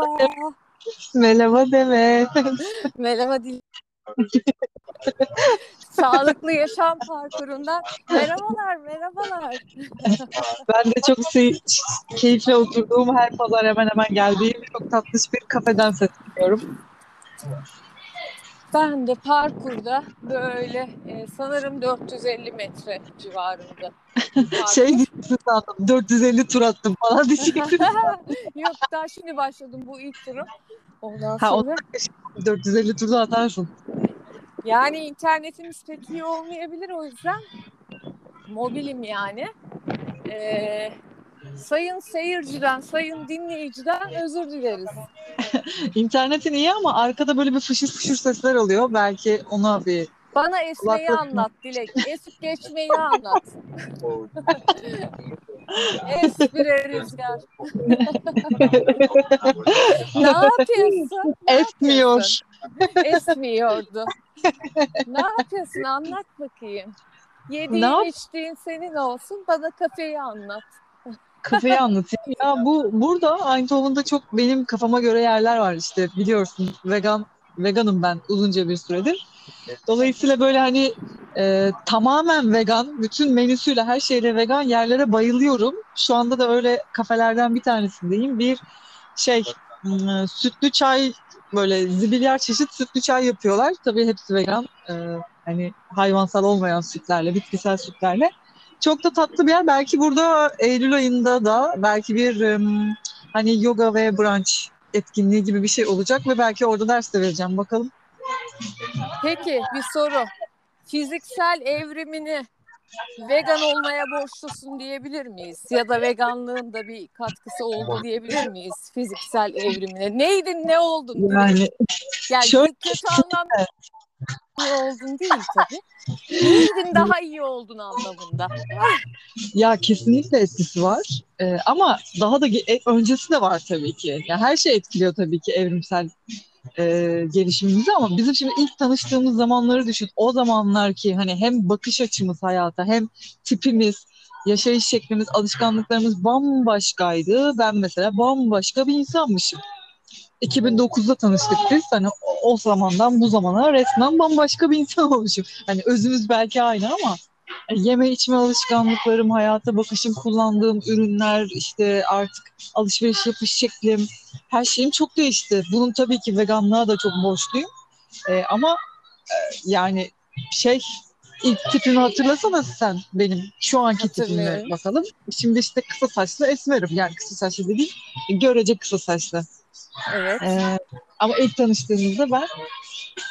Merhaba. Merhaba Demet. Merhaba Dil. Sağlıklı yaşam parkurundan merhabalar, merhabalar. Ben de çok se- keyifle oturduğum her pazar hemen hemen geldiğim çok tatlış bir kafeden sesleniyorum. Ben de parkurda böyle e, sanırım 450 metre civarında. Şey diyeceksin sandım 450 tur attım falan diyeceksin. Yok daha şimdi başladım bu ilk turum. Ondan Ha, sonra 450 turda atarsın. yani internetimiz pek iyi olmayabilir o yüzden mobilim yani. Ee, sayın seyirciden, sayın dinleyiciden özür dileriz. İnternetin iyi ama arkada böyle bir fışır fışır sesler oluyor. Belki ona bir Bana esmeyi Kulaklık- anlat Dilek. Esip geçmeyi anlat. Espri rüzgar. ne yapıyorsun? Yapıyorsun? Esmiyordu. ne yapıyorsun? Anlat bakayım. Yediğin Ne içtiğin senin olsun. Bana kafeyi anlat. Kafayı anlatayım. Ya bu burada Eindhoven'da çok benim kafama göre yerler var işte biliyorsun vegan veganım ben uzunca bir süredir. Dolayısıyla böyle hani e, tamamen vegan, bütün menüsüyle her şeyle vegan yerlere bayılıyorum. Şu anda da öyle kafelerden bir tanesindeyim. Bir şey m, sütlü çay böyle zibilyar çeşit sütlü çay yapıyorlar. Tabii hepsi vegan. E, hani hayvansal olmayan sütlerle, bitkisel sütlerle. Çok da tatlı bir yer. Belki burada Eylül ayında da belki bir em, hani yoga ve brunch etkinliği gibi bir şey olacak ve belki orada ders de vereceğim. Bakalım. Peki bir soru. Fiziksel evrimini vegan olmaya borçlusun diyebilir miyiz? Ya da veganlığın da bir katkısı oldu diyebilir miyiz fiziksel evrimine? Neydin ne oldun? Yani Yani Şöyle- kötü anlamda iyi oldun değil tabii. İyiydin daha iyi oldun anlamında. ya kesinlikle etkisi var. Ee, ama daha da ge- e, öncesi de var tabii ki. Yani her şey etkiliyor tabii ki evrimsel e, gelişimimizi ama bizim şimdi ilk tanıştığımız zamanları düşün. O zamanlar ki hani hem bakış açımız hayata hem tipimiz, yaşayış şeklimiz, alışkanlıklarımız bambaşkaydı. Ben mesela bambaşka bir insanmışım. 2009'da tanıştık biz. Hani o, o zamandan bu zamana resmen bambaşka bir insan olmuşum. Hani özümüz belki aynı ama yani yeme içme alışkanlıklarım, hayata bakışım, kullandığım ürünler, işte artık alışveriş yapış şeklim, her şeyim çok değişti. Bunun tabii ki veganlığa da çok borçluyum. Ee, ama e, yani şey ilk tipimi hatırlasana sen benim şu anki Hatırlıyorum. bakalım. Şimdi işte kısa saçlı esmerim. Yani kısa saçlı değil, görece kısa saçlı. Evet. Ee, ama ilk tanıştığımızda ben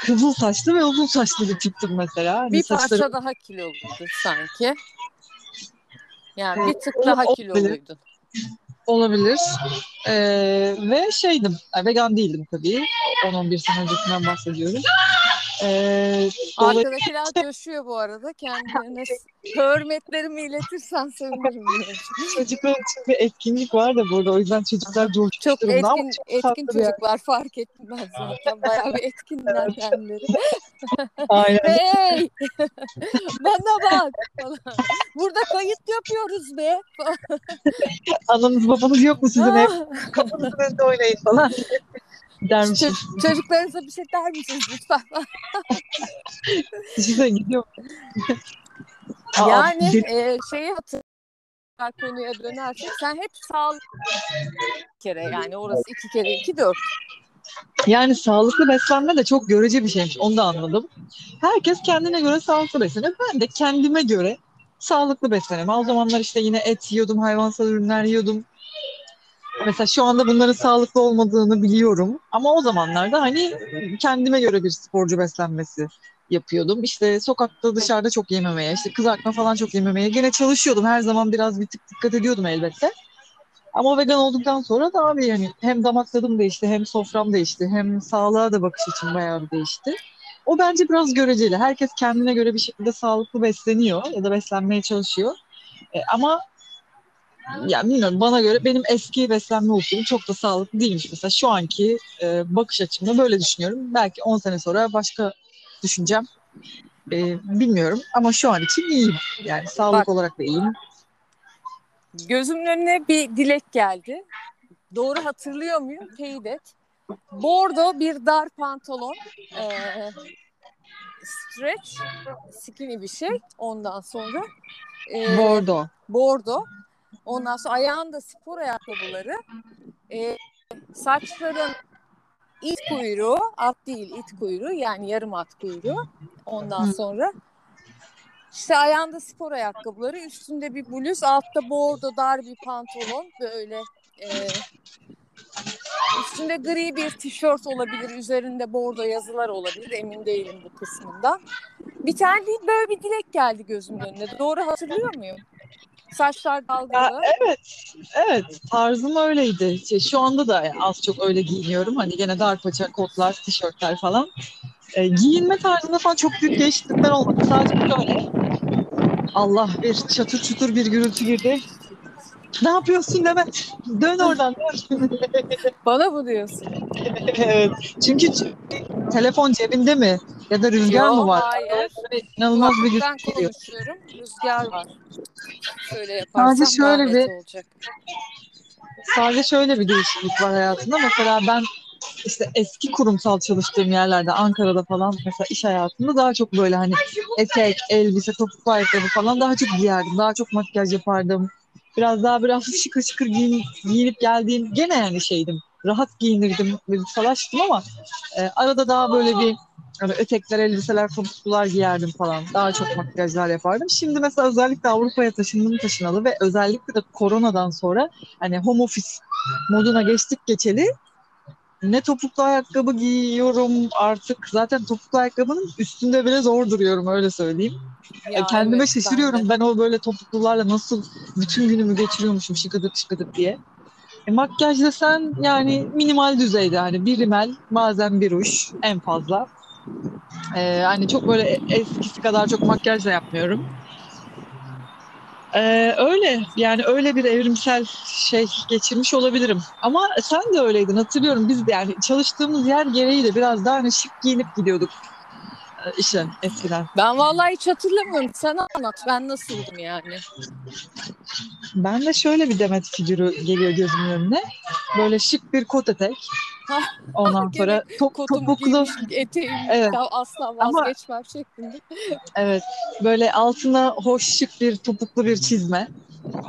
kızıl saçlı ve uzun saçlı bir tiptim mesela. Hani Bir saçları- parça daha kiloluydun sanki. Yani bir tık daha kiloluydun. Olabilir. Ee, ve şeydim, vegan değildim tabii. 10-11 sene öncesinden bahsediyorum. Ee, dolayı- Arkadakiler coşuyor bu arada. Kendilerine hürmetlerimi iletirsen sevinirim. çocuklar için bir etkinlik var da burada. O yüzden çocuklar coşmuş Çok durumda ama etkin, çok etkin çocuklar fark ettim ben zaten. Bayağı bir etkinler kendileri. Aynen. Hey! Bana bak! Burada kayıt yapıyoruz be. Ananız babanız yok mu sizin hep? Kapınızın önünde oynayın falan dermişim. Ço- Çocuklarınıza bir şey der misiniz lütfen? Size gidiyor. Yani e, şeyi hatırlar konuya dönersek sen hep sağlık bir kere yani orası iki kere iki dört. Yani sağlıklı beslenme de çok görece bir şeymiş. Onu da anladım. Herkes kendine göre sağlıklı besleniyor. Ben de kendime göre sağlıklı besleniyorum. O zamanlar işte yine et yiyordum, hayvansal ürünler yiyordum. Mesela şu anda bunların sağlıklı olmadığını biliyorum. Ama o zamanlarda hani kendime göre bir sporcu beslenmesi yapıyordum. İşte sokakta dışarıda çok yememeye, işte kızartma falan çok yememeye. Gene çalışıyordum. Her zaman biraz bir tık dikkat ediyordum elbette. Ama vegan olduktan sonra da abi yani hem damak tadım değişti, hem sofram değişti, hem sağlığa da bakış açım bayağı bir değişti. O bence biraz göreceli. Herkes kendine göre bir şekilde sağlıklı besleniyor ya da beslenmeye çalışıyor. E, ama ya bilmiyorum bana göre benim eski beslenme usulüm çok da sağlıklı değilmiş. Mesela şu anki e, bakış açımda böyle düşünüyorum. Belki 10 sene sonra başka düşüneceğim. E, bilmiyorum ama şu an için iyiyim. Yani sağlık Bak. olarak da iyiyim. Gözümün önüne bir dilek geldi. Doğru hatırlıyor muyum? Teyit et. Bordo bir dar pantolon. E, stretch skinny bir şey. Ondan sonra e, Bordo. bordo. Ondan sonra ayağında spor ayakkabıları. E, saçların it kuyruğu, at değil it kuyruğu yani yarım at kuyruğu. Ondan sonra işte ayağında spor ayakkabıları, üstünde bir bluz, altta bordo dar bir pantolon böyle e, üstünde gri bir tişört olabilir, üzerinde bordo yazılar olabilir, emin değilim bu kısmından. Bir tane değil, böyle bir dilek geldi gözümün önüne. Doğru hatırlıyor muyum? Saçlar dalgalı. Evet, evet tarzım öyleydi. Şey, Şu anda da az çok öyle giyiniyorum. Hani gene dar paça kotlar, tişörtler falan. E, giyinme tarzında falan çok büyük değişiklikler olmadı. Sadece şöyle. Allah bir çatır çutur bir gürültü girdi. Ne yapıyorsun Demet? Dön oradan. dön. Bana mı diyorsun? evet. Çünkü telefon cebinde mi? Ya da rüzgar Yo, mı var? hayır. Böyle İnanılmaz bir gürültü geliyor. konuşuyorum. Rüzgar var. Şöyle yaparsam Sadece şöyle bir- olacak. Sadece şöyle bir değişiklik var hayatımda. Mesela ben işte eski kurumsal çalıştığım yerlerde Ankara'da falan mesela iş hayatında daha çok böyle hani etek, elbise, topuklu ayakkabı falan daha çok giyerdim. Daha çok makyaj yapardım. Biraz daha biraz şıkır şıkır giyin, giyinip geldiğim gene yani şeydim. Rahat giyinirdim, böyle salaştım ama e, arada daha böyle bir hani etekler, elbiseler, topuklular giyerdim falan. Daha çok makyajlar yapardım. Şimdi mesela özellikle Avrupa'ya taşındım taşınalı ve özellikle de koronadan sonra hani home office moduna geçtik geçeli ne topuklu ayakkabı giyiyorum artık. Zaten topuklu ayakkabının üstünde bile zor duruyorum öyle söyleyeyim. Ya E, Kendime evet, şaşırıyorum ben ben, o böyle topuklularla nasıl bütün günümü geçiriyormuşum şıkıdık şıkıdık diye. E, makyaj desen yani minimal düzeyde hani bir rimel bazen bir ruj en fazla. E, hani çok böyle eskisi kadar çok makyaj da yapmıyorum. Ee, öyle yani öyle bir evrimsel şey geçirmiş olabilirim. Ama sen de öyleydin hatırlıyorum biz de yani çalıştığımız yer gereği de biraz daha hani şık giyinip gidiyorduk e, işe eskiden. Ben vallahi hiç hatırlamıyorum. Sen anlat. Ben nasıldım yani? Ben de şöyle bir Demet figürü geliyor gözümün önüne. Böyle şık bir kot etek. Ondan sonra to- Kotumu topuklu eteğim Evet. asla Ama- vazgeçmem şeklinde. evet böyle altına hoş şık bir topuklu bir çizme.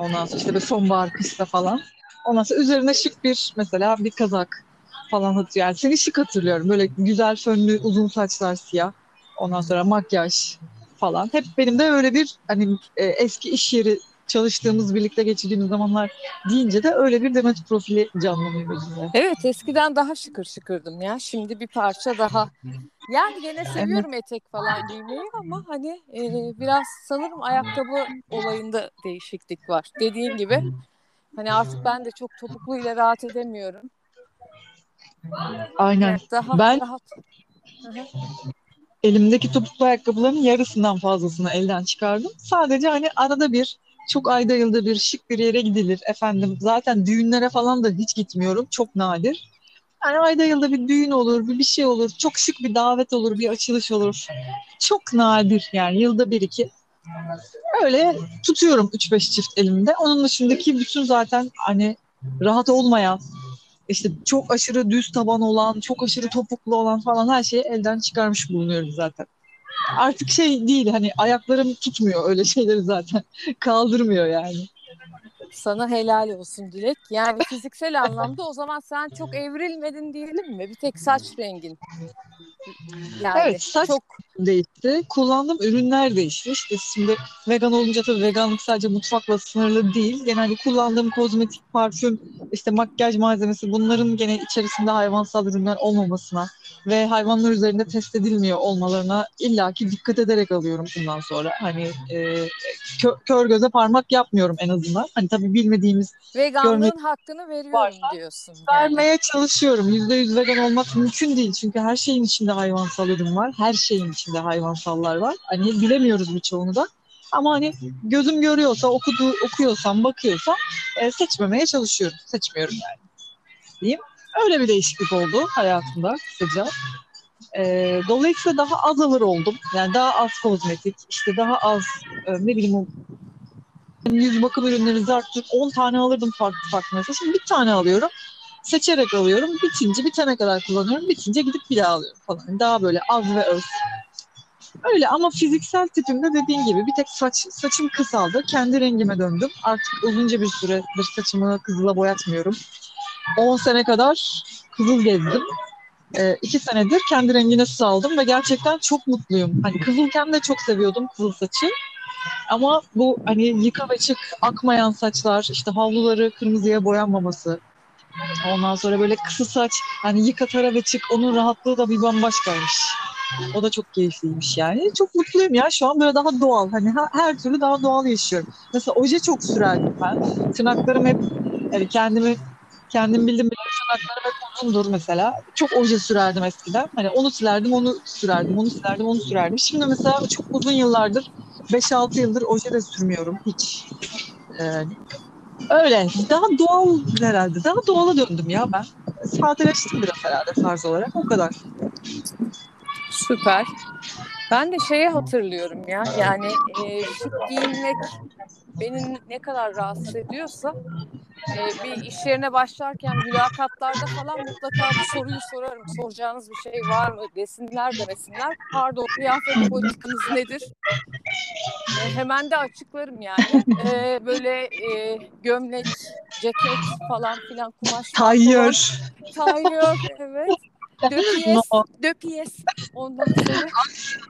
Ondan sonra işte böyle sonbahar kışta falan. Ondan sonra üzerine şık bir mesela bir kazak falan hatırlıyorum. Yani seni şık hatırlıyorum. Böyle güzel fönlü uzun saçlar siyah. Ondan sonra makyaj falan. Hep benim de öyle bir hani e, eski iş yeri çalıştığımız birlikte geçirdiğimiz zamanlar deyince de öyle bir Demet profili canlanıyor gözümde. Evet eskiden daha şıkır şıkırdım ya. Şimdi bir parça daha. Yani gene seviyorum etek falan giymeyi ama hani e, biraz sanırım ayakkabı olayında değişiklik var. Dediğin gibi hani artık ben de çok topukluyla rahat edemiyorum. Aynen. Evet, daha Ben- rahat. Elimdeki topuklu ayakkabıların yarısından fazlasını elden çıkardım. Sadece hani arada bir çok ayda yılda bir şık bir yere gidilir efendim. Zaten düğünlere falan da hiç gitmiyorum. Çok nadir. Yani ayda yılda bir düğün olur, bir bir şey olur. Çok şık bir davet olur, bir açılış olur. Çok nadir yani yılda bir iki. Öyle tutuyorum 3-5 çift elimde. Onun dışındaki bütün zaten hani rahat olmayan, işte çok aşırı düz taban olan, çok aşırı topuklu olan falan her şeyi elden çıkarmış bulunuyorum zaten. Artık şey değil hani ayaklarım tutmuyor öyle şeyleri zaten. Kaldırmıyor yani. Sana helal olsun Dilek. Yani fiziksel anlamda o zaman sen çok evrilmedin diyelim mi? Bir tek saç rengin. Yani Evet, saç- çok Değişti. Kullandığım ürünler değişti. İşte şimdi vegan olunca tabii veganlık sadece mutfakla sınırlı değil. Genelde kullandığım kozmetik, parfüm, işte makyaj malzemesi bunların gene içerisinde hayvansal ürünler olmamasına ve hayvanlar üzerinde test edilmiyor olmalarına illaki dikkat ederek alıyorum bundan sonra. Hani e, kö- kör göze parmak yapmıyorum en azından. Hani tabii bilmediğimiz veganlığın Görmek hakkını veriyorum varsa diyorsun. Yani. vermeye çalışıyorum. Yüzde yüz vegan olmak mümkün değil. Çünkü her şeyin içinde hayvansal ürün var. Her şeyin içinde hayvansallar var. Hani bilemiyoruz birçoğunu da. Ama hani gözüm görüyorsa, okudu, okuyorsam, bakıyorsam e, seçmemeye çalışıyorum. Seçmiyorum yani. Diyeyim. Öyle bir değişiklik oldu hayatımda kısaca. E, dolayısıyla daha az alır oldum. Yani daha az kozmetik, işte daha az e, ne bileyim yüz bakım ürünleri zarttır 10 tane alırdım farklı farklı mesela. Şimdi bir tane alıyorum. Seçerek alıyorum. Bitince bitene kadar kullanıyorum. Bitince gidip bir daha alıyorum falan. Daha böyle az ve öz. Öyle ama fiziksel tipimde dediğin gibi bir tek saç saçım kısaldı. Kendi rengime döndüm. Artık uzunca bir süredir saçımı kızıla boyatmıyorum. 10 sene kadar kızıl gezdim. Ee, iki senedir kendi rengine saldım ve gerçekten çok mutluyum. Hani kızılken de çok seviyordum kızıl saçı. Ama bu hani yıka ve çık akmayan saçlar, işte havluları kırmızıya boyanmaması. Ondan sonra böyle kısa saç, hani yıka tara ve çık onun rahatlığı da bir bambaşkaymış. O da çok keyifliymiş yani. Çok mutluyum ya şu an böyle daha doğal. Hani her, her türlü daha doğal yaşıyorum. Mesela oje çok sürerdim ben. Tırnaklarım hep yani kendimi kendim bildim bile tırnaklarım hep uzundur mesela. Çok oje sürerdim eskiden. Hani onu silerdim, onu sürerdim, onu silerdim, onu sürerdim. Şimdi mesela çok uzun yıllardır 5-6 yıldır oje de sürmüyorum hiç. Ee, öyle. Daha doğal herhalde. Daha doğala döndüm ya ben. Sadeleştim biraz herhalde tarz olarak. O kadar. Süper. Ben de şeyi hatırlıyorum ya. Yani e, şık giyinmek beni ne kadar rahatsız ediyorsa e, bir iş yerine başlarken mülakatlarda falan mutlaka bu soruyu sorarım. Soracağınız bir şey var mı desinler demesinler. Pardon kıyafet politikanız nedir? E, hemen de açıklarım yani. E, böyle e, gömlek, ceket falan filan kumaş. Tayyör. Tayyör evet. Döpiyes, No. döpiyes. Ondan sonra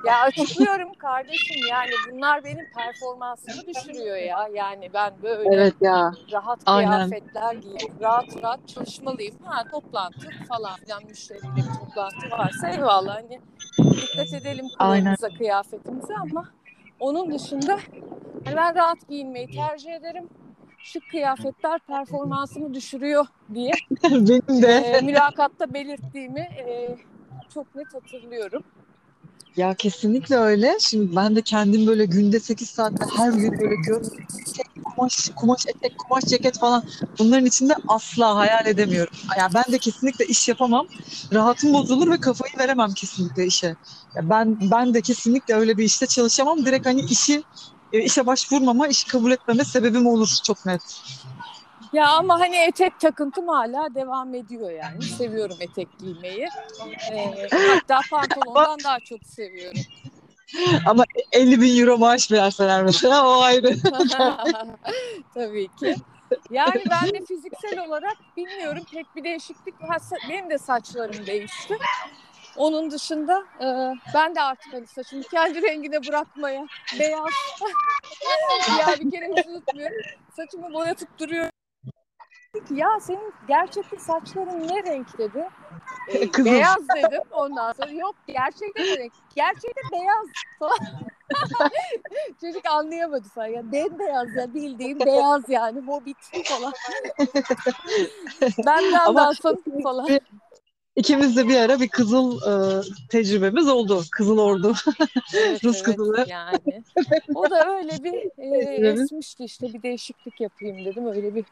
ya açıklıyorum kardeşim yani bunlar benim performansımı düşürüyor ya. Yani ben böyle Evet ya. rahat aynen. kıyafetler giyip rahat rahat çalışmalıyım. Ha toplantı falan filan müşteriyle bir toplantı varsa eyvallah hani dikkat edelim kılığımıza, kıyafetimize ama onun dışında hani ben rahat giyinmeyi tercih ederim. Şık kıyafetler performansımı düşürüyor diye Benim de. e, mülakatta belirttiğimi e, çok net hatırlıyorum. Ya kesinlikle öyle. Şimdi ben de kendim böyle günde 8 saatte her gün böyle gömlek, kumaş, kumaş etek, kumaş ceket falan bunların içinde asla hayal edemiyorum. Ya ben de kesinlikle iş yapamam. Rahatım bozulur ve kafayı veremem kesinlikle işe. Ya ben ben de kesinlikle öyle bir işte çalışamam. Direkt hani işi e, işe başvurmama, işi kabul etmeme sebebim olur çok net. Ya ama hani etek takıntım hala devam ediyor yani. Seviyorum etek giymeyi. E, hatta pantolondan daha çok seviyorum. Ama 50 bin euro maaş verseler mesela o ayrı. Tabii ki. Yani ben de fiziksel olarak bilmiyorum pek bir değişiklik. Benim de saçlarım değişti. Onun dışında e, ben de artık hani saçımı kendi rengine bırakmaya beyaz. ya bir kere hiç unutmuyorum. Saçımı boyatıp duruyorum. Dedi ki, Ya senin gerçekten saçların ne renk dedi. E, Kızıl. beyaz dedim. Ondan sonra yok gerçekten ne renk. Gerçekten beyaz falan. Çocuk anlayamadı falan. Ya bembeyaz ya bildiğim beyaz yani. Mobbit falan. Benden Ama- dalsın falan. İkimiz de bir ara bir kızıl e, tecrübemiz oldu. Kızıl ordu. Evet, Rus evet, kızılı. yani. O da öyle bir e, esmişti işte bir değişiklik yapayım dedim. Öyle bir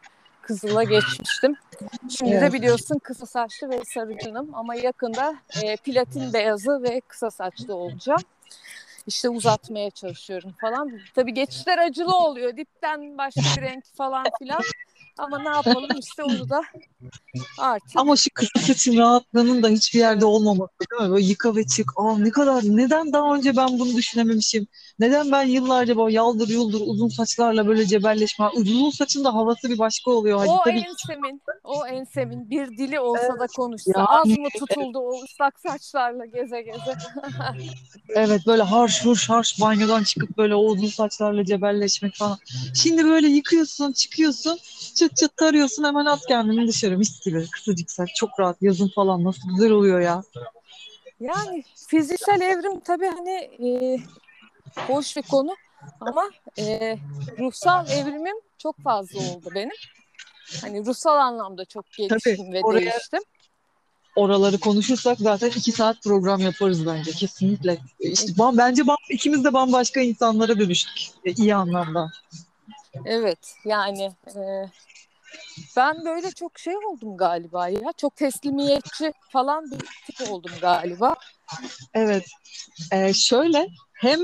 kızıla geçmiştim. Şimdi Evet. de biliyorsun kısa saçlı ve sarıcınım ama yakında e, platin beyazı ve kısa saçlı olacağım. İşte uzatmaya çalışıyorum falan. Tabii geçişler acılı oluyor. Dipten başka bir renk falan filan. Ama ne yapalım işte onu da artık Ama şu kısa saçın rahatlığının da hiçbir yerde olmaması değil mi? Böyle yıka ve çık. Aa ne kadar, neden daha önce ben bunu düşünememişim? Neden ben yıllarca böyle yaldır yuldur uzun saçlarla böyle cebelleşme. Uzun saçın da havası bir başka oluyor. Hadi o tabii ensemin, o ensemin bir dili olsa da konuşsa Yani- az mı tutuldu o ıslak saçlarla geze geze. Evet böyle harş hurş harş banyodan çıkıp böyle o uzun saçlarla cebelleşmek falan. Şimdi böyle yıkıyorsun, çıkıyorsun, çıt çıt tarıyorsun hemen at kendini dışarı mis gibi. Kısacık saç çok rahat yazın falan nasıl güzel oluyor ya. Yani fiziksel evrim tabii hani e, hoş bir konu ama e, ruhsal evrimim çok fazla oldu benim. Hani ruhsal anlamda çok geliştim ve oraya- değiştim. Oraları konuşursak zaten iki saat program yaparız bence kesinlikle. İşte bam- bence bam, ikimiz de bambaşka insanlara dönüştük e, iyi anlamda. Evet yani e, ben böyle çok şey oldum galiba ya. Çok teslimiyetçi falan bir tip oldum galiba. Evet. Ee, şöyle hem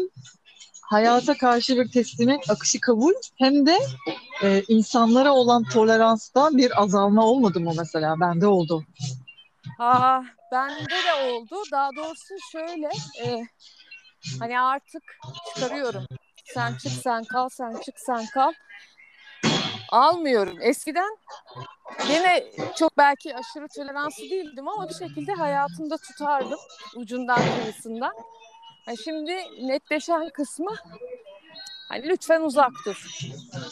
hayata karşı bir teslimiyet akışı kabul hem de e, insanlara olan toleransta bir azalma olmadı mı mesela? Bende oldu. Aa, bende de oldu. Daha doğrusu şöyle e, hani artık çıkarıyorum. Sen çık sen kal, sen çık sen kal. Almıyorum. Eskiden Yine çok belki aşırı toleranslı değildim ama bir şekilde hayatımda tutardım ucundan kıyısından. Yani şimdi netleşen kısmı hani lütfen uzak dur.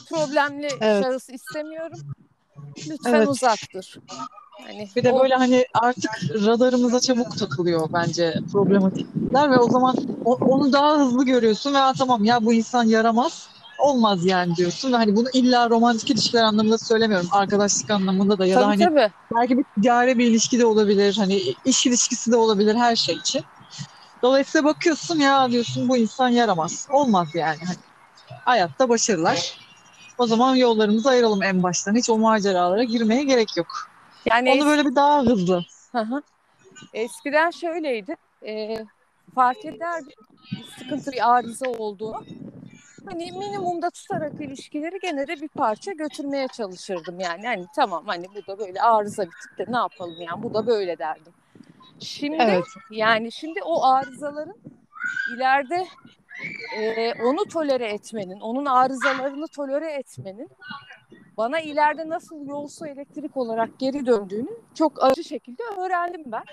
Problemli Evet. şahıs istemiyorum. Lütfen Evet. uzak dur. Hani Bir de o- böyle hani artık radarımıza çabuk takılıyor bence problematikler ve o zaman o- onu daha hızlı görüyorsun ve "Aa, tamam ya bu insan yaramaz olmaz yani diyorsun hani bunu illa romantik ilişkiler anlamında söylemiyorum arkadaşlık anlamında da ya da tabii hani tabii. belki bir ticari bir ilişki de olabilir hani iş ilişkisi de olabilir her şey için. Dolayısıyla bakıyorsun ya diyorsun bu insan yaramaz olmaz yani hani hayatta başarılar. O zaman yollarımızı ayıralım en baştan hiç o maceralara girmeye gerek yok. Yani Onu böyle bir daha hızlı Hı hı. Eskiden şöyleydi. E, fark ederdim bir sıkıntı, bir arıza olduğunu. Hani minimumda tutarak ilişkileri gene de bir parça götürmeye çalışırdım yani. Hani tamam hani bu da böyle arıza bir tip de ne yapalım yani bu da böyle derdim. Şimdi Evet. yani şimdi o arızaların ileride e, onu tolere etmenin, onun arızalarını tolere etmenin bana ileride nasıl yolsu elektrik olarak geri döndüğünü çok acı şekilde öğrendim ben.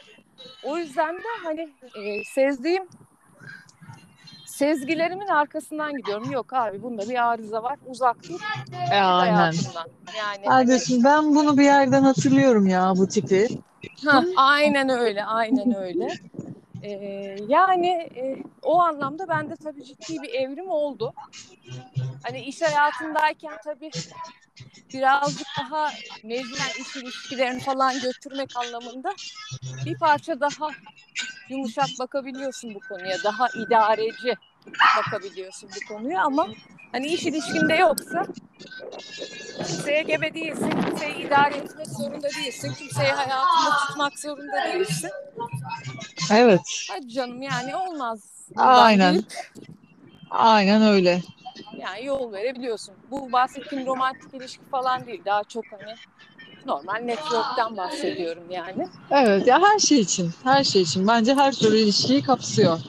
O yüzden de hani e, sezdiğim sezgilerimin arkasından gidiyorum. Yok abi bunda bir arıza var. Uzak dur E, aynen. Yani Ha hani, ben bunu bir yerden hatırlıyorum ya bu tipi. ha, aynen öyle, aynen öyle. E, yani e, o anlamda bende tabii ciddi bir evrim oldu. Hani iş hayatındayken tabii birazcık daha mecburen iş ilişkilerini falan götürmek anlamında bir parça daha yumuşak bakabiliyorsun bu konuya. Daha idareci bakabiliyorsun bu konuya ama hani iş ilişkinde yoksa kimseye gebe değilsin, kimseyi idare etmek zorunda değilsin, kimseyi hayatında tutmak zorunda değilsin. Evet. Hadi canım yani olmaz. Aynen. deyip Aynen öyle. yani yol verebiliyorsun. Bu bahsettiğim romantik ilişki falan değil. Daha çok hani normal network'ten bahsediyorum yani. Evet ya her şey için. Her şey için. Bence her türlü ilişkiyi kapsıyor.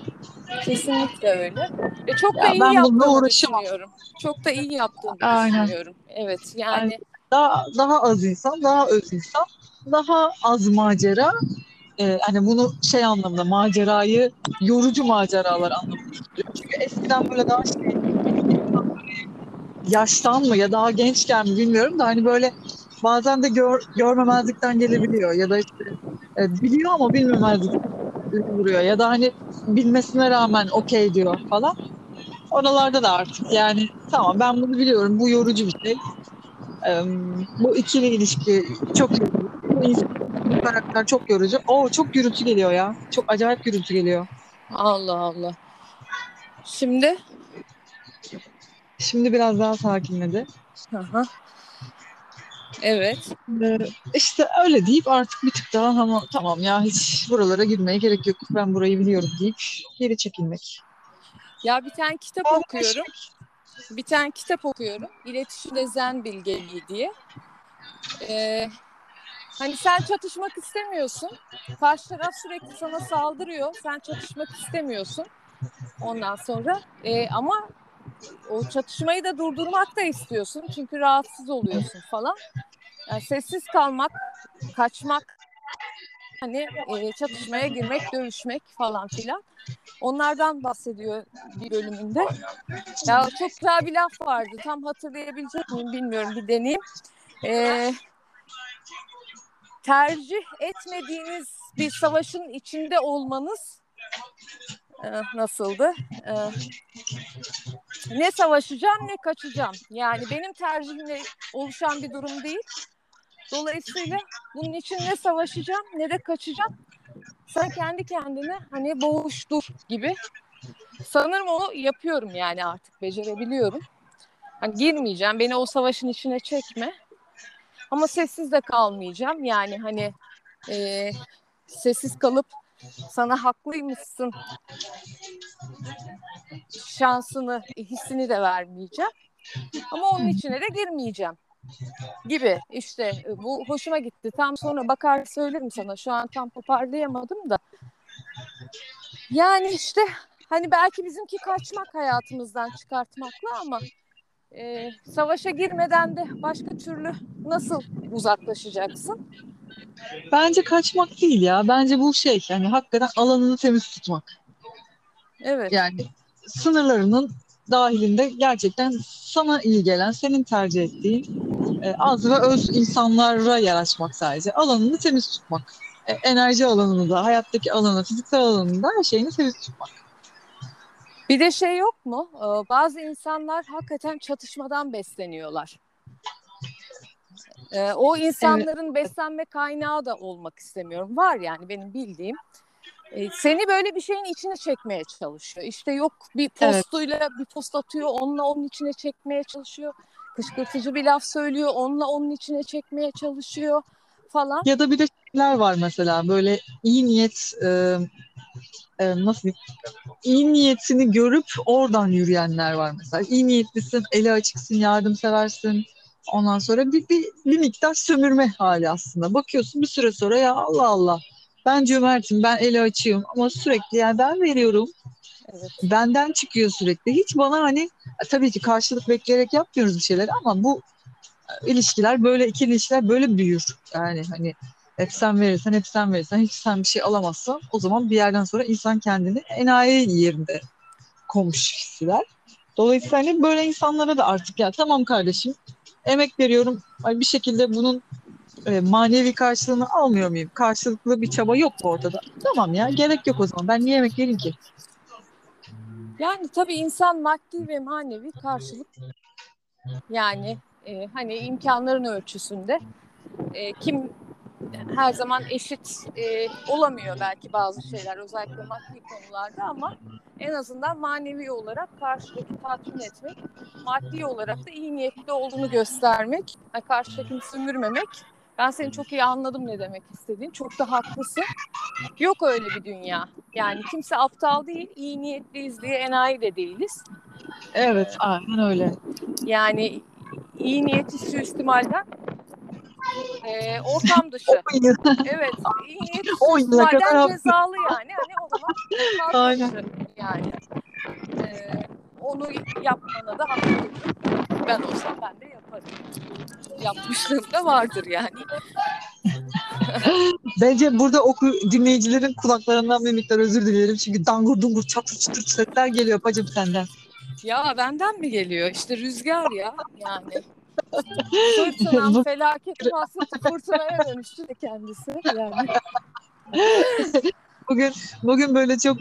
Kesinlikle öyle. E çok da Ya iyi bununla yaptığımı uğraşamam. düşünüyorum. Çok da iyi yaptığımı Aynen. düşünüyorum. Evet yani Daha daha az insan, daha öz insan, daha az macera. Ee, hani bunu şey anlamda macerayı yorucu maceralar anlamında. Çünkü eskiden böyle daha şey yaştan mı ya daha gençken mi bilmiyorum da hani böyle bazen de gör, görmemezlikten gelebiliyor ya da işte e, biliyor ama bilmemezlikten vuruyor ya da hani bilmesine rağmen okey diyor falan. Oralarda da artık yani tamam ben bunu biliyorum bu yorucu bir şey. Ee, bu ikili ilişki çok yorucu. Bu insan bu karakter çok yorucu. Oo çok gürültü geliyor ya. Çok acayip gürültü geliyor. Allah Allah. Şimdi Şimdi biraz daha sakinledi. Aha. Evet. Ee, işte öyle deyip artık bir tık daha ama tamam ya hiç buralara girmeye gerek yok. Ben burayı biliyorum deyip geri çekilmek. Ya bir tane kitap okuyorum. Bir tane kitap okuyorum. İletişimde Zen Bilgeliği diye. Ee, hani sen çatışmak istemiyorsun. Karşı taraf sürekli sana saldırıyor. Sen çatışmak istemiyorsun. Ondan sonra e, ama o çatışmayı da durdurmak da istiyorsun. Çünkü rahatsız oluyorsun falan. Yani sessiz kalmak, kaçmak, hani e, çatışmaya girmek, dövüşmek falan filan. Onlardan bahsediyor bir bölümünde. Ya çok güzel bir laf vardı. Tam hatırlayabilecek miyim bilmiyorum. Bir deneyeyim. Ee, tercih etmediğiniz bir savaşın içinde olmanız e, nasıldı? E, ne savaşacağım ne kaçacağım. Yani benim tercihimle oluşan bir durum değil. Dolayısıyla bunun için ne savaşacağım ne de kaçacağım. Sen kendi kendine hani boğuştur gibi. Sanırım onu yapıyorum yani artık becerebiliyorum. Hani girmeyeceğim beni o savaşın içine çekme. Ama sessiz de kalmayacağım. Yani hani e, sessiz kalıp sana haklıymışsın şansını, hissini de vermeyeceğim. Ama onun içine de girmeyeceğim gibi işte e, bu hoşuma gitti. Tam sonra bakar söylerim sana. Şu an tam toparlayamadım da. Yani işte hani belki bizimki kaçmak hayatımızdan çıkartmakla ama e, savaşa girmeden de başka türlü nasıl uzaklaşacaksın? Bence kaçmak değil ya. Bence bu şey yani hakikaten alanını temiz tutmak. Evet. Yani sınırlarının dahilinde gerçekten sana iyi gelen, senin tercih ettiğin az ve öz insanlara yer açmak sadece. Alanını temiz tutmak. E, enerji alanını da, hayattaki alanı, fiziksel alanını da her şeyini temiz tutmak. Bir de şey yok mu? Ee, bazı insanlar hakikaten çatışmadan besleniyorlar. Ee, o insanların evet. beslenme kaynağı da olmak istemiyorum. Var yani benim bildiğim. Seni böyle bir şeyin içine çekmeye çalışıyor. İşte yok bir postuyla evet. bir post atıyor, onunla onun içine çekmeye çalışıyor. Kışkırtıcı bir laf söylüyor, onunla onun içine çekmeye çalışıyor falan. Ya da bir de şeyler var mesela böyle iyi niyet e, e, nasıl iyi niyetini görüp oradan yürüyenler var mesela. İyi niyetlisin, eli açıksın, yardımseversin. Ondan sonra bir, bir, bir miktar sömürme hali aslında. Bakıyorsun bir süre sonra ya Allah Allah ben cömertim, ben eli açığım ama sürekli yani ben veriyorum. Benden çıkıyor sürekli. Hiç bana hani tabii ki karşılık bekleyerek yapmıyoruz bir şeyler ama bu ilişkiler böyle iki ilişkiler böyle büyür. Yani hani hep sen verirsen hep sen verirsen hiç sen bir şey alamazsan o zaman bir yerden sonra insan kendini enayi yerinde komuş hisseder. Dolayısıyla hani böyle insanlara da artık ya tamam kardeşim emek veriyorum bir şekilde bunun e, manevi karşılığını almıyor muyum? Karşılıklı bir çaba yok mu ortada? Tamam ya gerek yok o zaman. Ben niye emek vereyim ki? Yani tabii insan maddi ve manevi karşılık yani e, hani imkanların ölçüsünde e, kim her zaman eşit e, olamıyor belki bazı şeyler özellikle maddi konularda ama en azından manevi olarak karşıdaki tatmin etmek, maddi olarak da iyi niyetli olduğunu göstermek, yani karşıdakini sömürmemek. Ben seni çok iyi anladım ne demek istediğin. Çok da haklısın. Yok öyle bir dünya. Yani kimse aptal değil, iyi niyetliyiz diye enayi de değiliz. Evet, aynen öyle. Yani iyi niyeti suistimalden e, ortam dışı. evet. iyi niyeti suistimalden cezalı yani. Hani o zaman ortam dışı yani. E, onu yapmana da haklıyım. Ben olsam ben de yaparım. Yapmışlığım da vardır yani. Bence burada oku dinleyicilerin kulaklarından bir miktar özür dilerim. Çünkü dangur dungur çatır çıtır sesler geliyor bacım senden. Ya benden mi geliyor? İşte rüzgar ya yani. Fırtınam felaket hasreti fırtınaya dönüştü de kendisi yani. bugün bugün böyle çok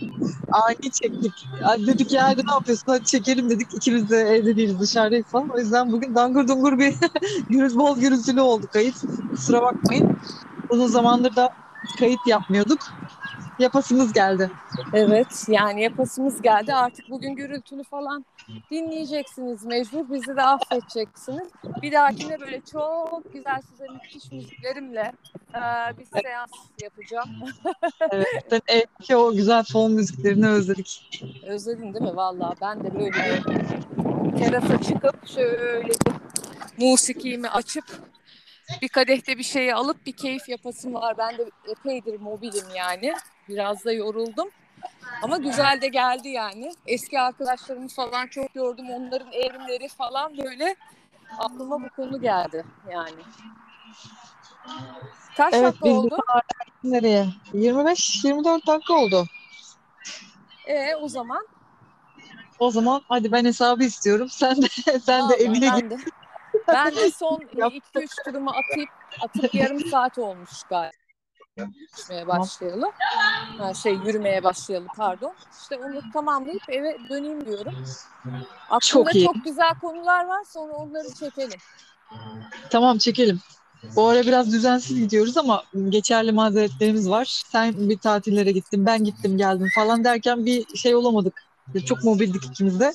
ani çektik. Dedik ya ne yapıyorsun hadi çekelim dedik. İkimiz de evde değiliz dışarıdayız falan. O yüzden bugün dangur dungur bir gürüz bol gürültülü oldu kayıt. Kusura bakmayın. Uzun zamandır da kayıt yapmıyorduk yapasımız geldi. Evet yani yapasımız geldi. Artık bugün gürültülü falan dinleyeceksiniz mecbur. Bizi de affedeceksiniz. Bir dahakine böyle çok güzel size müthiş müziklerimle e, bir seans yapacağım. evet. Evdeki o güzel fon müziklerini özledik. Özledin değil mi? Valla ben de böyle bir terasa çıkıp şöyle musikimi açıp bir kadehte bir şeyi alıp bir keyif yapasım var. Ben de epeydir mobilim yani. Biraz da yoruldum. Ama güzel de geldi yani. Eski arkadaşlarımı falan çok gördüm. Onların evrimleri falan böyle aklıma bu konu geldi yani. Kaç evet, dakika oldu? Nereye? 25-24 dakika oldu. E o zaman? O zaman hadi ben hesabı istiyorum. Sen de sen Vallahi de evine git. Ben de son 2-3 turumu atıp atıp yarım saat olmuş galiba. Yürümeye başlayalım. Ha, şey yürümeye başlayalım pardon. İşte onu tamamlayıp eve döneyim diyorum. Aklımda çok, iyi. çok güzel konular var sonra onları çekelim. Tamam çekelim. Bu ara biraz düzensiz gidiyoruz ama geçerli mazeretlerimiz var. Sen bir tatillere gittin, ben gittim geldim falan derken bir şey olamadık. Çok mobildik ikimiz de.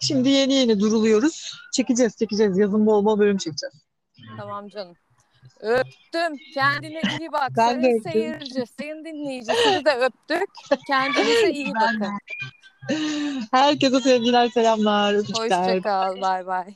Şimdi yeni yeni duruluyoruz. Çekeceğiz, çekeceğiz. Yazın bol bol bölüm çekeceğiz. Tamam canım. Öptüm. Kendine iyi bak. Ben sayın seyirci, sayın dinleyici. Sizi de öptük. Kendinize iyi bakın. Herkese sevgiler, selamlar, öpücükler. Hoşça kal. Bay bay.